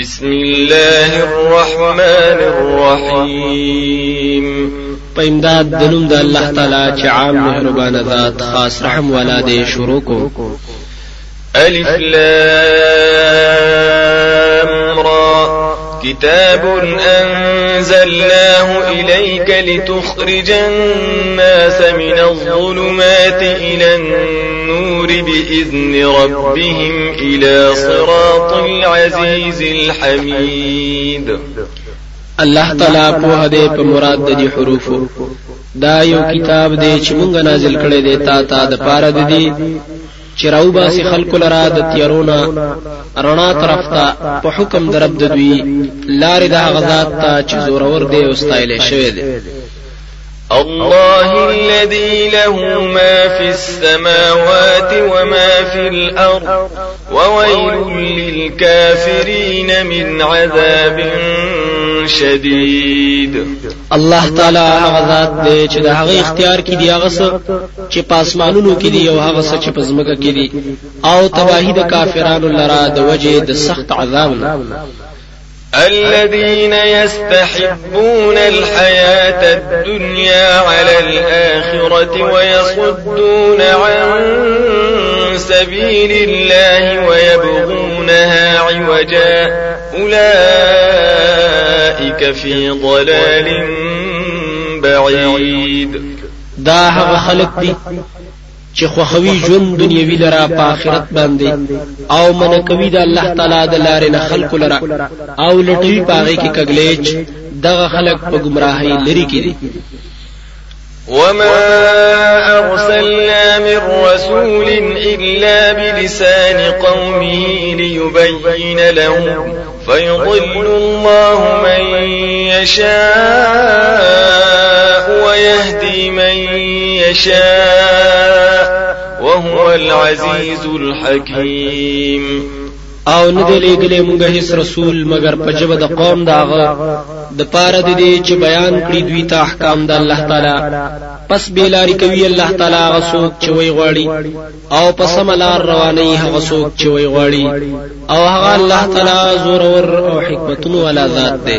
بسم الله الرحمن الرحيم په امداد د نوم د الله تعالی چې عام مهربان ذات خاص رحم والا دی شروع کو الف لام را كتاب أنزلناه إليك لتخرج الناس من الظلمات إلى النور بإذن ربهم إلى صراط العزيز الحميد. الله تعالی په دې په مراد د دې حروف. دا یو کتاب دی چې مونږ نازل کړی دی تا ته د پاره د دې چې راو باسي خلکو لرا د تیرونا رڼا طرف ته په حکم درب د دوی لارې د غزاد ته چې زورور دی أو ستایل شوی دی. الله الذي له ما في السماوات وما في الأرض وويل للكافرين من عذاب شدید. الله تعالی هغه ذات دی چې د هغه اختیار کې دی هغه څه چې پاسمانونو کې دی او هغه څه چې په ځمکه کې دی. او تباہی د کافرانو لرا د وجه د سخت عذاب الذين يستحبون الحياة الدنيا على الآخرة ويصدون عن سبيل الله ويبغونها عوجا. أولئك في ضلال بعيد. دا هغه خلق دي چې خوخوي ژوند دنیوي لرا په آخرت باندې. أو من کوي د الله تعالی د لارې نه خلق لرا أو لټوي پاغه کې کګلیچ دغه خلق په گمراهۍ لري کې دي وما أرسلنا من رسول إلا بلسان قومه ليبين لهم فيضل الله من يشاء ويهدي من يشاء وهو العزيز الحكيم. او نه دی لګلې مونږه هیڅ رسول مگر په جبه د قوم داغه د پاره د دې چې بیان کړی دوی ته احکام د الله تعالی. پس بیلاری کوي الله تعالی هغه څوک چې وی غواړي او پس ملار رواني هغه څوک چې وی غواړي. او هغه الله تعالی زور او حکمتونو والا ذات دی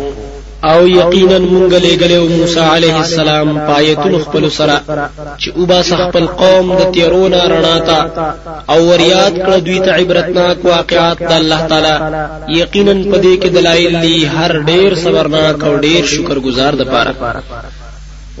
او یقینا مونږ لګلو موسی علیه السلام پایتون خپل سره چې او با خپل قوم د تیرونه رڼا تا او وریاد کړ دوی ته عبرتناک واقعات د الله تعالی. یقینا پدې کې دلایل دي هر ډیر صبرناک او ډیر شکرګزار د پاره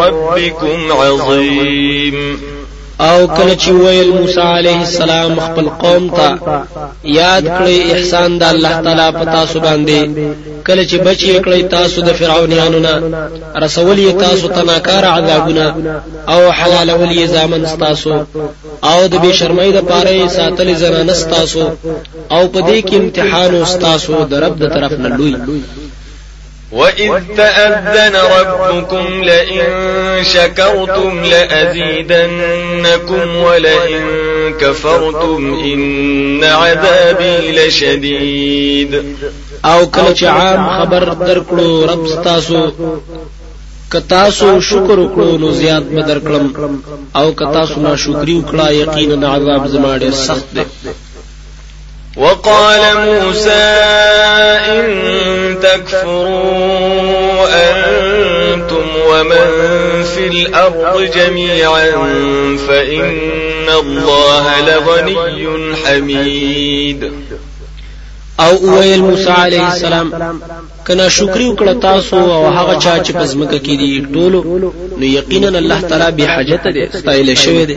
ربكم عظيم. او کله چې ویل موسی علیه السلام خپل قوم ته یاد کړی احسان د الله تعالی په تاسو باندې. کله چې بچی کړی تاسو د فرعونانو نه رسول تاسو ته ناکار عذابونه او حلال ولي زامن تاسو او د بی شرمۍ د پاره ساتل زنانه تاسو او په دې کې امتحان تاسو د رب د طرف نه لوی وإذ تأذن ربكم لئن شكرتم لأزيدنكم ولئن كفرتم إن عذابي لشديد. او کله چې عام خبر درکړو رب ستاسو کتاسو شکر وکړو نو زیات به درکړم. او کتاسو ناشکری وکړه یقینا عذاب زما ډېر سخت دی. وقال موسى إن تكفروا أنتم ومن في الأرض جميعا فإن الله لغني حميد. أو ویل موسی علیه السلام کنا شکر وکړه تاسو أو هغه چا چې پزمکه کې دي ټولو نو یقینا الله تعالی به حاجت دي استایل شوی دي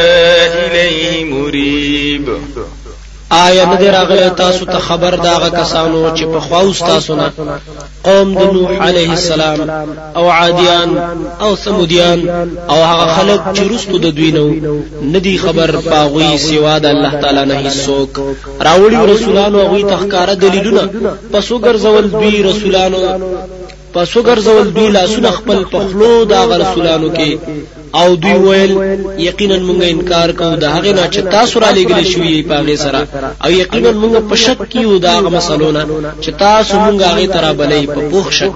آیا نه راغلی؟ تاسو ته خبر داغه کسانو چې په خواوس تاسو نه. قوم د نوح علیه السلام او عادیان او ثمودیان او هغه خلک چې رستو د دوی نو. ندي خبر پاغوي سوا د الله تعالی نه هیڅوک. راوړي رسولانو هغه تخکاره دلیلونه. پسو ګرځول دوی رسولانو پسو ګرځول دوی لاسونه خپل پخلو دا رسولانو کې. او دوی ویل یقینا مونږ انکار کوو د هغه نه چې تاسو را لګل شوی په هغه سره. او یقینا مونږ په شک کې یو دا مسلونه چې تاسو مونږ هغه ترا بلې په پوښ شک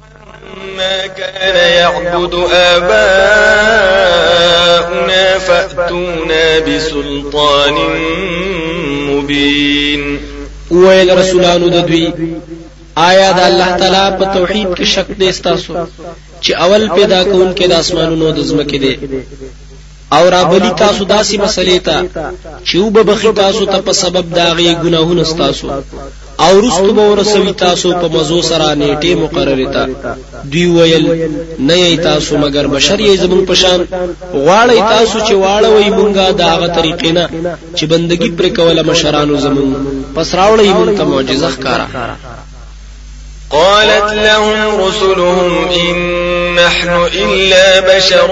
ما كان يعبد آباؤنا فأتونا بسلطان مبين. ويل رسولانو د دوی آیا د الله تعالی په توحید کې شک دې ستاسو؟ چې اول پیدا کون کې د اسمانونو د زمکه دی. او را بلی تاسو داسې مسلې ته چې وب بخی تاسو ته په سبب داغي ګناهونه ستاسو او رستو به ورسوي تاسو په مزو سره نیټه مقرره تا دوی ویل نه تاسو مگر بشر یې زمون پشان غواړی تاسو چې واړوي مونږه داغه طریقې نه چې بندگی پر کوله مشرانو زمون پس راوړی مونږ ته معجزه ښکارا قالت لهم رسلهم إن نحن إلا بشر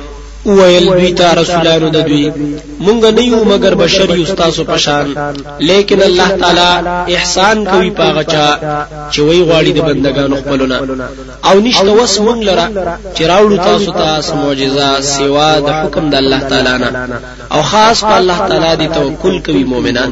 ویل دوی ته رسولانو د دوی مونږ نه یو مگر بشر یو تاسو پشان. لیکن الله تعالی احسان کوي پاغه چا چې وی غواړي د بندگانو خپلونه. او نشته وس مونږ لره چې راوړو تاسو ته معجزه سوا د حکم د الله تعالی نه. او خاص په الله تعالی دی توکل کوي مؤمنان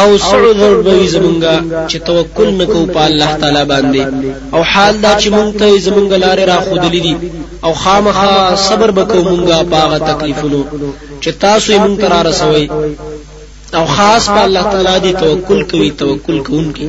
او سعذر به زمونږه چې توکل نکو په الله تعالی باندې. او حال دا چې مونږ ته زمونږ لارې را خودلې دي. او خامخا صبر وکړو مونږه پاغه تکلیفونو چې تاسو یې مونږ ته رسوي او خاص په الله تعالی دی توکل کوي توکل کوونکی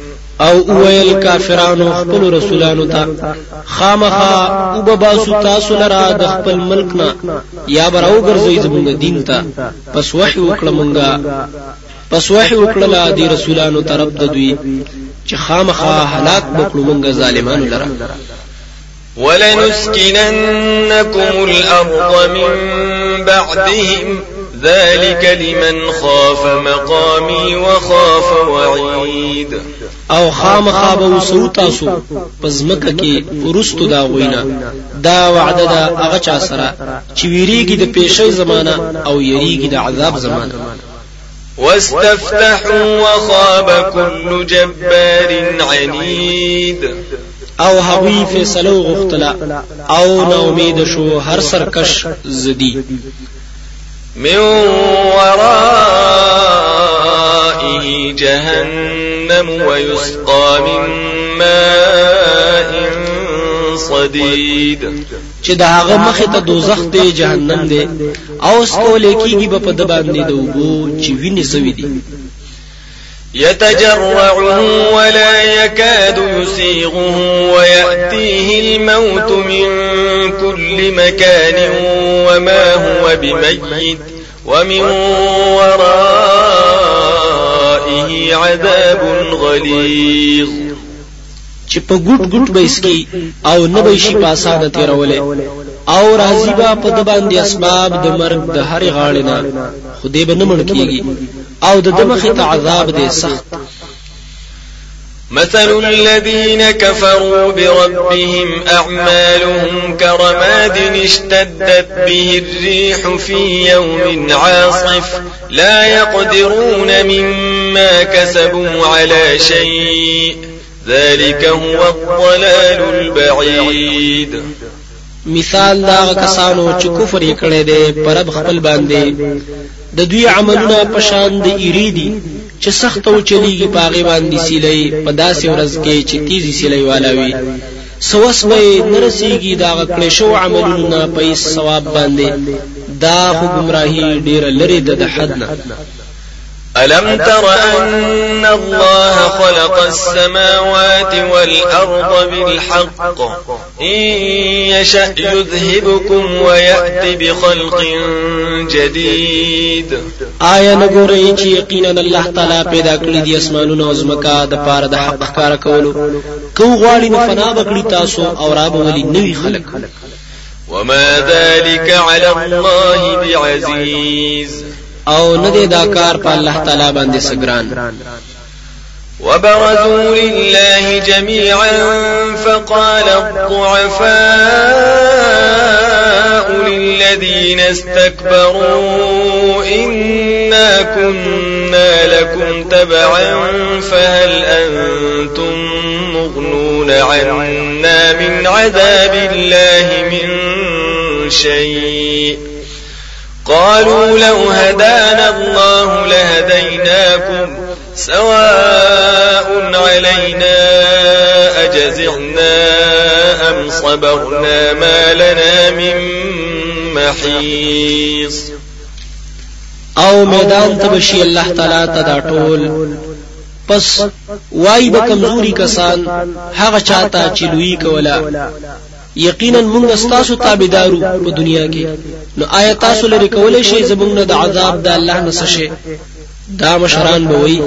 او ویل کافرانو خپل رسولانو ته خامخا او بباسو تاسو لرا د خپل ملک نه یا براو ګرځي زمونږ دین ته. پس وحي وکړه مونږه. پس وحی وکړه دی رسولانو طرف د دوی چې خامخا هلاک بکړو مونږ ظالمانو لره. ولنسكننكم الأرض من بعدهم ذلك لمن خاف مقامي وخاف وعيد. او خامخا به وسو تاسو پزمکه کې ورستو دا غوینا دا وعده دا هغه چا سره چې ویریږي د پیشي زمانہ او یریږي د عذاب زمانہ واستفتحوا وخاب كل جبار عنيد. او هغوی فیصلو غختلا او نا امید شو هر سرکش زدی من ورائه جهنم ويسقى من ماء صدید چې دا هغه مخه ته دوزخ دی جهنم دی. او سکول کیږي په د باندې د وبو چې ویني سوي دي يتجرعه ولا يكاد يسيغه ويأتيه الموت من كل مكان وما هو بميت ومن ورائه عذاب غليظ. چې په ګټ ګټ به اسکی أو نه به شي پاسانه تیرولې. أو راضی با په د باندې اسباب د مرګ د هر غاړې خدای به نه کیږي. أو د دمخه ته عذاب دی سخت. مثل الذين كفروا بربهم أعمالهم كرماد اشتدت به الريح في يوم عاصف. لا يقدرون مما كسبوا على شيء. ذلك هو الضلال البعيد. مثال دا کسانو چې کفر یې کړی دی پرب خپل باندې. د دوی عملونه پشان د ایریدي چې سخت او چلیږي پاغي باندې سیلې په داسې ورځ کې چې تیزی سیلې والاوي سوس به نرسیږي دا کړې شو عملونه په ثواب باندې. دا خو گمراهي ډیره لري د حد نه ألم تر أن الله خلق السماوات والأرض بالحق؟ إن يشأ يذهبكم ويأتي بخلق جديد. آیا نګورئ چې یقینا الله تعالی پیدا کړی دي اسمانونه او زمکا د پاره د حق کار کولو؟ کو غواړي نو فنا تاسو او را به ولي نوي خلق وما ذلك على الله بعزيز. او نه دی دا کار په الله تعالی باندې سګران وبرزوا لله جميعا فقال الضعفاء للذين استكبروا إنا كنا لكم تبعا فهل أنتم مغنون عنا من عذاب الله من شيء قالوا لو هدانا الله لهديناكم سواء علينا أجزعنا أم صبرنا ما لنا من محيص. أو میدان تبشی الله تعالی ته دا ټول. پس وای به کمزوري کسان هغه چاته کولا یقینا موږ ستاسو تابعدارو په دنیا کې. نو آیا تاسو لري کولای شئ زموږ نه د عذاب د الله نه شي دا مشران به وي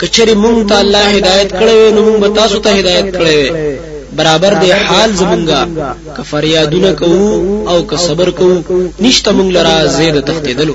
کچری موږ ته الله هدایت کړو نو موږ تاسو ته هدایت کړو برابر دی حال زمونږه که فریادونه کوو او که صبر کوو نشته موږ لرا زید تختیدلو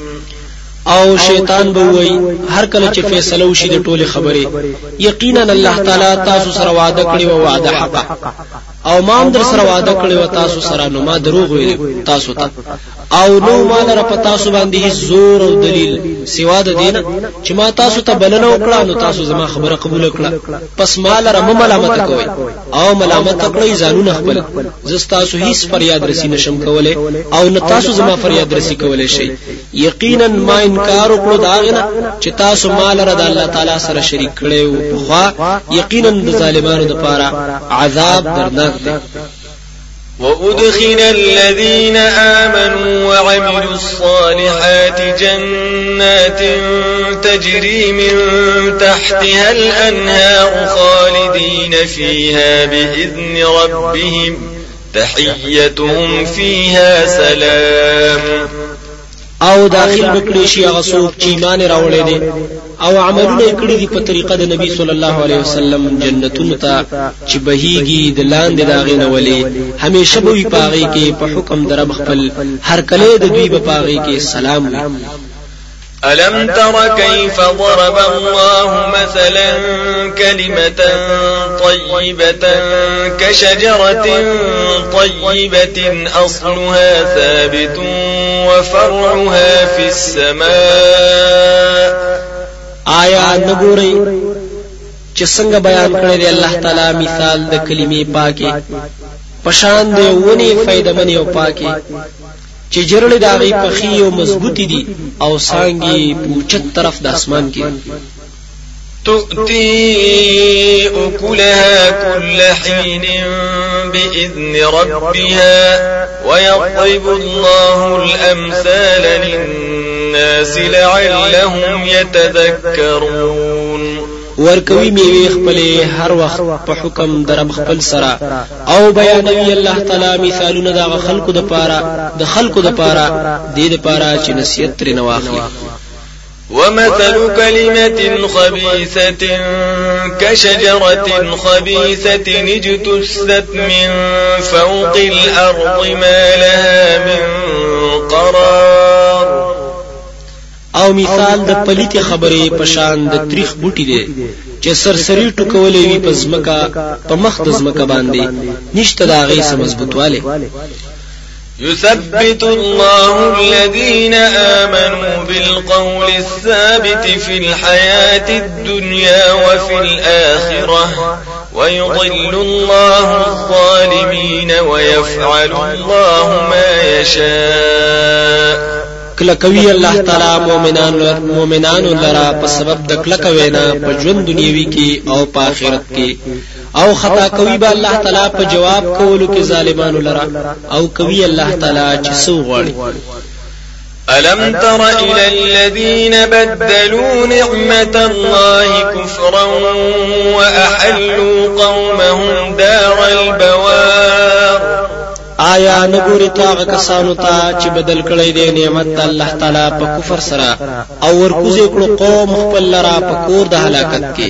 او شیطان به وای هر کله چې فیصله وشي د ټوله خبره یقینا الله تعالی تاسو سره وعده کړی او وعده حق او ما هم در سره وعده کړی و تاسو سره نو ما دروغ ویل تاسو ته. او نو ما لره په تاسو باندې زور او دلیل سوا د دینه چې ما تاسو ته بلنه وکړه نو تاسو زما خبره قبول کړه. پس ما لره ملامت کوي او ملامت کړی ځانونه خپل. زه تاسو هیڅ فریاد رسی نشم کولای او نه تاسو زما فریاد رسی کولای شي یقینا ما انکار وکړو داغنه چې تاسو مال را د الله تعالی سره شریک کړي أو خو یقینا د ظالمانو لپاره عذاب درناک دی. وأدخل الذين آمنوا وعملوا الصالحات جنات تجري من تحتها الأنهار خالدين فيها بإذن ربهم تحيتهم فيها سلام او داخل بکړي شي هغه څوک چې ایمان راوړي دي او عملونه کړی دي په طریقه د نبی صلی الله علیه وسلم جنتونو ته چې بهيږي د لاندې داغې نه ولي. همیشه به وي پاغي کې په حکم در خپل. هر کله د دوی په پاغي کې سلام وي ألم تر كيف ضرب الله مثلا كلمة طيبة كشجرة طيبة أصلها ثابت وفرعها في السماء آیا نګوري چې څنګه بیان کړی دی الله تعالی مثال د کلمې پاکي پشان دی ونی فائدہ منی أو پاکي چې جرړې د هغه پخې أو مضبوطی دي أو سانګي پوچت طرف د اسمان کې تؤتي أكلها كل حين بإذن ربها ويضرب الله الأمثال للناس لعلهم يتذكرون ورکوي میوه خپل هر وخت په حکم درب خپل سره. او بیانوي الله تعالی مثالونه د خلکو د پاره د خلکو د پاره د دې پاره چې نصیحت ترې نه واخلي. ومثل كلمة خبيثة كشجرة خبيثة اجتثت من فوق الأرض ما لها من او مثال د پلیت خبرې په شان د تاریخ بوټي دی چې سرسری ټکولې وي په ځمکا په مخ د ځمکا باندې. نشته دا غي سم مضبوطواله يثبت الله الذين آمنوا بالقول الثابت في الحياة الدنيا وفي الآخرة ويضل الله الظالمين ويفعل الله ما يشاء کله کوي الله تعالی مؤمنان مؤمنانو لرا په سبب د کلک وینا په ژوند دنیوي کې او په آخرت کې. او خطا کوي به الله تعالی په جواب کولو کې ظالمانو لرا. او کوي الله تعالی چې سو غواړي. ألم تر إلى الذين بدلوا نعمة الله كفرا وأحلوا قومهم دار البوار آیا نګوري تا کسانو ته چې بدل کړی دی نعمت الله تعالی په کفر سره او ورکوزې کړو قوم خپل لرا په کور د هلاکت کې؟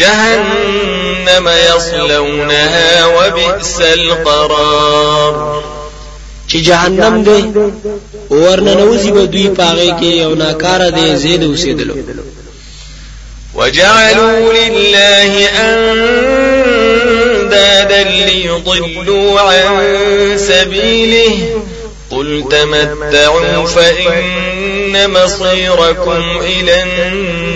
جهنم يصلونها وبئس القرار. چې جهنم دی ورننوزي به دوی پاغه کې او ناکاره دی زید اوسېدلو وجعلوا لله أندادا ليضلوا عن سبيله. قل تمتعوا فإن مصيركم إلى النار.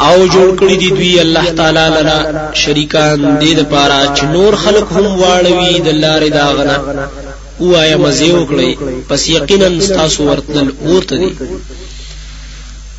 آو جوړ کړی دی دوی الله تعالی لرا شریکان دې د پاره چې نور خلق هم واړوي د لارې داغنه وایا مزه وکړي پس یقینا تاسو ورتل اورته دي.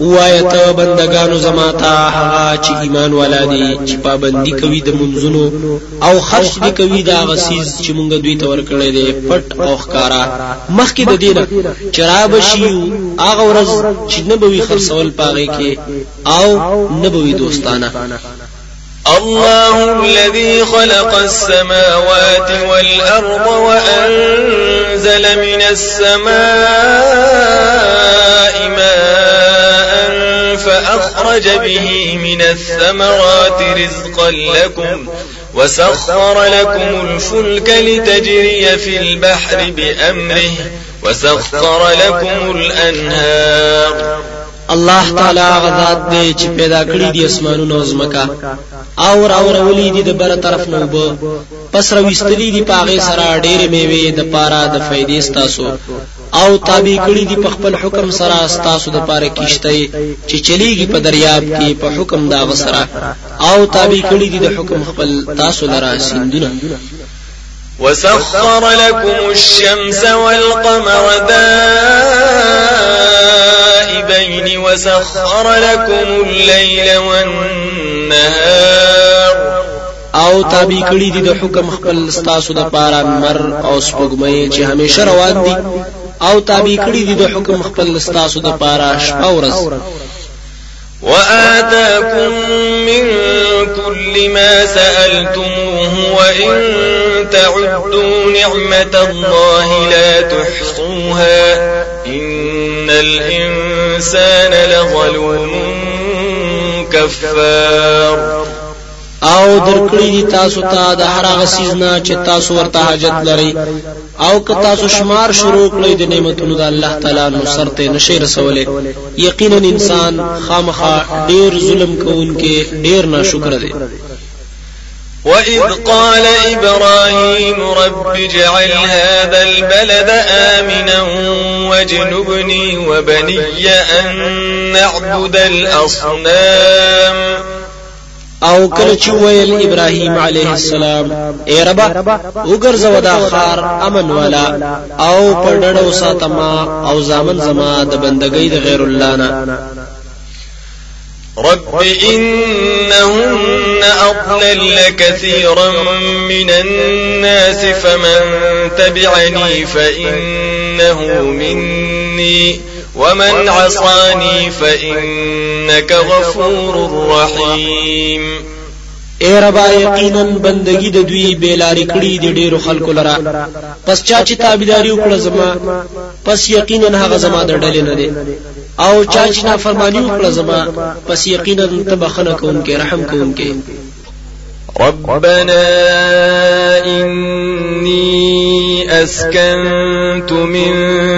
وایت بندگانو زماتا هغه چې ایمان ولادي چې پابندي کوي د منځونو او خرج دي کوي دا غسیز چې مونږ دوی ته ورکړې دي پټ او ښکارا مخکې د دینه چراب شي هغه ورځ چې نبوي خرڅول پاغي کې او نبوي دوستانه. الله الذي خلق السماوات والأرض وأنزل من السماء فأخرج به من الثمرات رزقا لكم وسخر لكم الفلك لتجري في البحر بأمره وسخر لكم الأنهار. الله تعالی غذات دی چې پیدا کړی دي اسمانونو او زمکا او راورولې دي د بر طرف نو بو پس راوستلې دي پاغه سره ډېرې میوه د پارا د فائدې ستاسو او تابع کړی دي په خپل حکم سره ستاسو د پاره کیشته چې چلیږي په دریاب کې په حکم دا وسره او تابع کړی دي د حکم خپل تاسو لرا سیندونه. وسخر لكم الشمس والقمر دائبين وسخر لكم الليل والنهار. او تابع کړی دي د حکم خپل ستاسو د پاره مر او سپوږمۍ چې همیشه روان دي أو تابع کړی دي د حکم خپل ستاسو د پاره شپه وآتاكم من كل ما سألتموه وإن تعدوا نعمة الله لا تحصوها إن الإنسان لظلوم كفار. او درکړی دي تاسو ته د هر هغه سیزنا چې تاسو ورته حاجت لري او که تاسو شمار شروع کړئ د نعمتونو د الله تعالی نو سرته نشي رسولې. یقینا انسان خامخا ډیر ظلم کوونکې ډیر ناشکر دی. وإذ قال إبراهيم رب اجعل هذا البلد آمنا واجنبني وبني أن نعبد الأصنام أو کله چې ویل إبراهيم عليه السلام اے ربا وګرځو دا خار امن والا أو پړډړو ساتما أو زامن زما د بندګۍ د غیر الله نه. رب إنهن أضلل كثيرا من الناس فمن تبعني فإنه مني. ومن عصاني فإنك غفور رحيم اے ربا یقینا بندگی د دوی بیلاری کړي د ډیرو خلکو لرا پس چا چې تابعداري وکړه زما پس یقینا هغه زما د ډلې نه دی. او چا چې نافرمانی وکړه زما پس یقینا ته بخنه کوونکې رحم کوونکې ربنا إني أسكنت من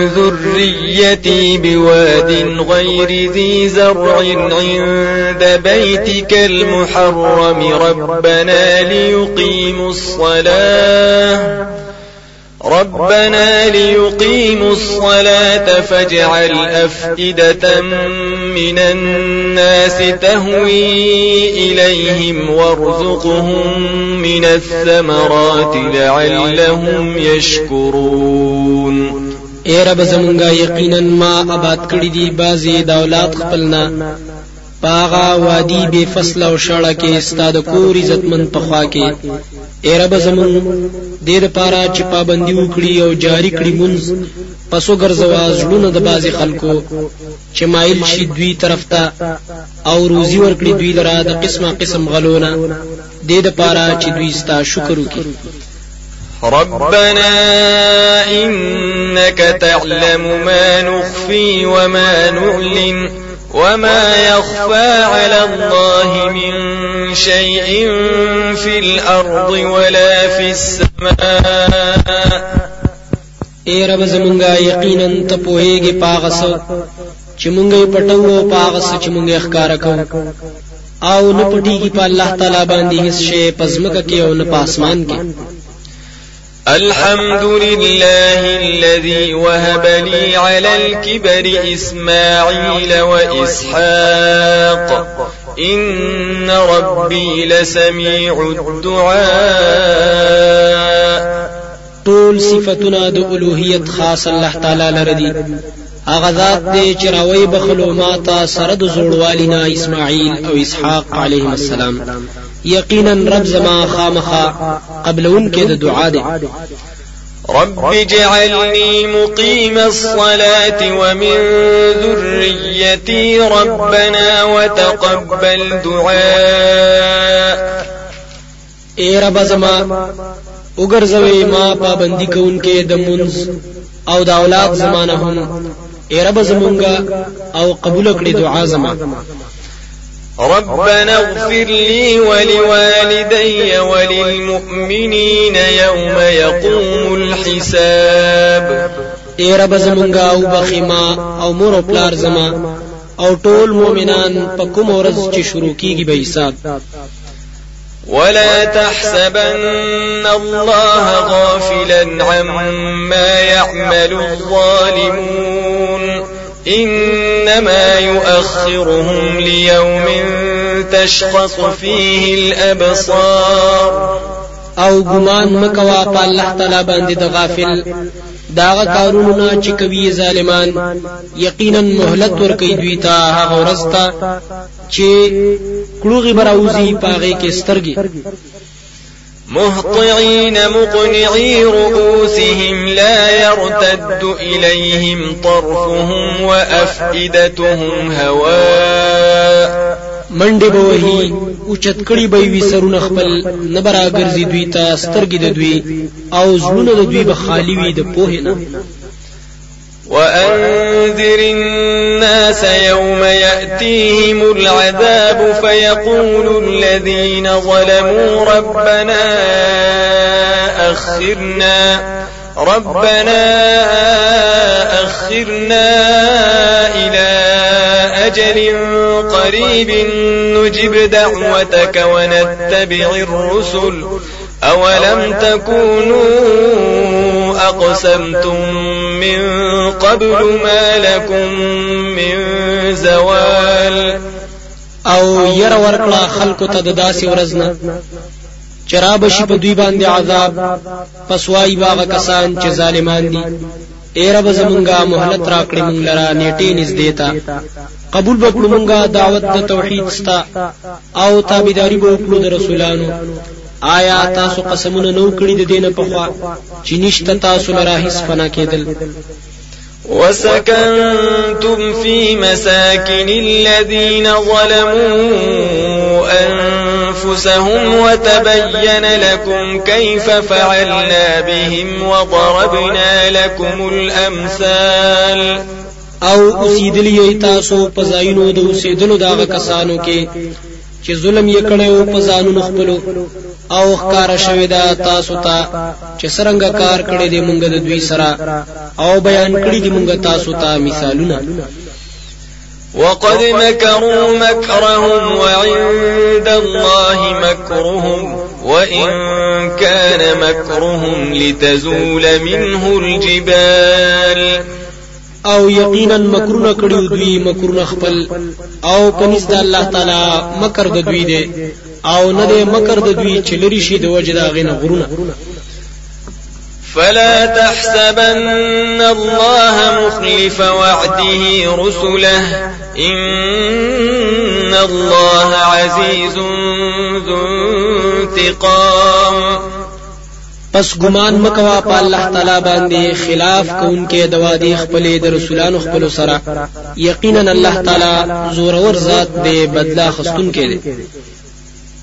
ذريتي بواد غير ذي زرع عند بيتك المحرم. ربنا ليقيموا الصلاة. ربنا ليقيموا الصلاة فاجعل أفئدة من الناس تهوي إليهم وارزقهم من الثمرات لعلهم يشكرون. اے رب زمونږه یقینا ما آباد کړی دي بازي دولت خپلنا. پاغا وادي بے فصل أو شړه کې استاد کور عزتمن پخوا کې اے رب زمون دې لپاره چې پابندي وکړي او جاری کړي مونږ پسو ګرځوا زړونه د بازي خلکو چې مایل شي دوی طرف ته او روزي ورکړي دوی لره د قسمه قسم غلونه دې لپاره چې دوی ستا شکر وکړي ربنا إنك تعلم ما نخفي وما نعلن وما يخفى على الله من شيء في الأرض ولا في السماء اے رب زمونږه یقینا ته پوهیږي پاغس چې مونږه یې پټو پاغس چې مونږه ښکارا کوو او نه پټیږي په الله تعالی باندې هیڅ شی پزمکه کې او نه پاسمان کې الحمد لله الذي وهب لي على الكبر إسماعيل وإسحاق. إن ربي لسميع الدعاء. ټول صفاتونه د خاص الله تعالی لره دي هغه ذات دی چې راوي بخلو ما ته سره د زوړوالینا اسماعیل أو اسحاق علیهم السلام. یقینا رب زما خامخا قبلون کې د دعا دی. رب اجعلني مقيم الصلاة ومن ذريتي ربنا وتقبل دعاء اے رب زما وګرځوي ما پابندي کوونکې د منځ أو د أولاد زمانه هم. اے رب زمونږه او قبول کړې دعا زما. ربنا اغفر لي ولوالدي وللمؤمنين يوم يقوم الحساب. اے رب زمونږه او بخیما او مور او پلار زما او ټول مؤمنان په کوم ورځ چې شروع کیږي به حساب ولا تحسبن الله غافلا عما يعمل الظالمون. إنما يؤخرهم ليوم تشخص فيه الأبصار. أو ګمان مکوا په الله تعالی باندې د غافل. داغه کارونو نه چې کوي ظالمان. یقینا مهلت ورکوي دوی ته هغه ورستا چې کلوغي براوزی پاغه کې سترګي مهطعين مقنعي رؤوسهم لا يرتد إليهم طرفهم وأفئدتهم هواء منډه به وهي او چتکړی به وي سرونه خپل نبرا ګرځي دوی ته سترګې د دوی او زړونه د دوی به خالی وي د پوهې نه. وأنذر الناس يوم يأتيهم العذاب فيقول الذين ظلموا ربنا أخرنا ربنا أخرنا إلى أجل قريب نجب دعوتك ونتبع الرسل. أولم تكونوا أقسمتم من قبل ما لكم من زوال؟ أو ير ورکړه خلکو ته ورځنه چراب شي په دوی باندې عذاب؟ پسوای باغ کسان چې ظالمان دي. اے رب زمونږه مهلت راکړې مونږ لرا نیټه نږدې تا. قبول وکړو مونږه دعوت د توحید ستا. او تابعداري وکړو د رسولانو. آیا تاسو قسمونه نو کړی د دینه په خوا چې نشته تاسو لرا هیڅ فنا کېدل وسكنتم في مساكن الذين ظلموا أنفسهم وتبين لكم كيف فعلنا بهم وضربنا لكم الأمثال. أو اوسیدلی تاسو په ځایونو د اوسېدلو داغه کسانو کې چې ظلم یې کړو په ځانونو خپلو. او ښکارا شوی دا تاسو ته چې څنګه کار کړی دی مونږ د دوی سره او بیان کړی دی مونږ تاسو ته مثالونه. وقد مكروا مكرهم وعند الله مكرهم وإن كان مكرهم لتزول منه الجبال. او یقینا مکرونه کړیو دوی مکرونه خپل او پنځ د الله تعالی مکر د دوی دی او نه د مکر د دوی چې لري شي د وجه دا غینه غرونه. فلا تحسبن الله مخلف وعده رسله. إن الله عزيز ذو انتقام. پس ګمان مکوا په الله تعالی باندې خلاف کوونکې د وادي خپلې د رسولانو خپل سره. یقینا الله تعالی زور ور ذات دی بدلا خستون کې دی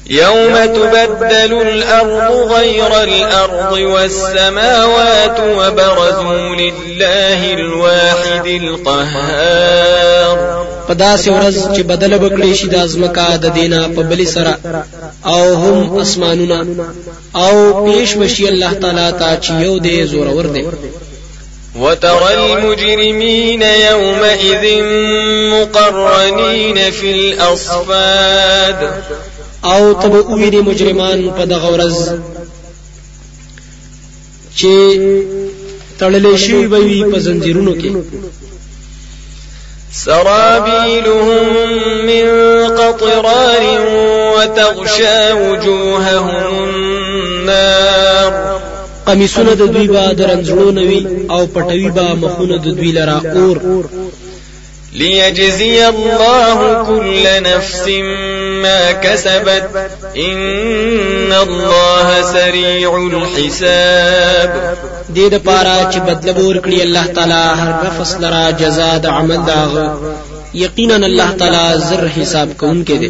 يوم تبدل الأرض غير الأرض والسماوات وبرزوا لله الواحد القهار. په داسې ورځ چې بدل بکړي شي د ازمکا د دینا په بلی سره او هم اسمانونه او پیش بشي الله تعالی ته چې یو دی زور ور دی. وترى المجرمين يومئذ مقرنين في الأصفاد او تبو ویری مجرمان په دغه ورځ چې تړلې شي وي په زنجیرونو کې. سرابيلهم من قطران وتغشى وجوههم النار. قمیصونه د دوی به درنځړو نوي او پټوي به مخونه د دوی لرا اور ليجزي الله كل نفس ما كسبت. إن الله سريع الحساب. دې د پاره چې بدله ور الله تعالی هر نفس لرا جزاء عمل داغ یقینا الله تعالی زر حساب کوونکی دی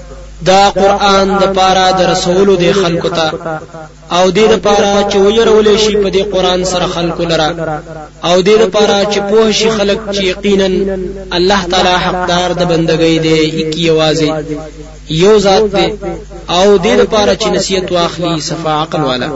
دا قران د پاره د رسولو د خلکو ته. او دې د پاره چې ويرولې شي په دې قران سره خلکو لرا او دې د پاره چې پوه شي خلک چې یقینا الله تعالی حقدار د بندګۍ دی یکی یوازې یو ذات دی او دې د پاره چې نصیحت واخلي صفا عقل والا.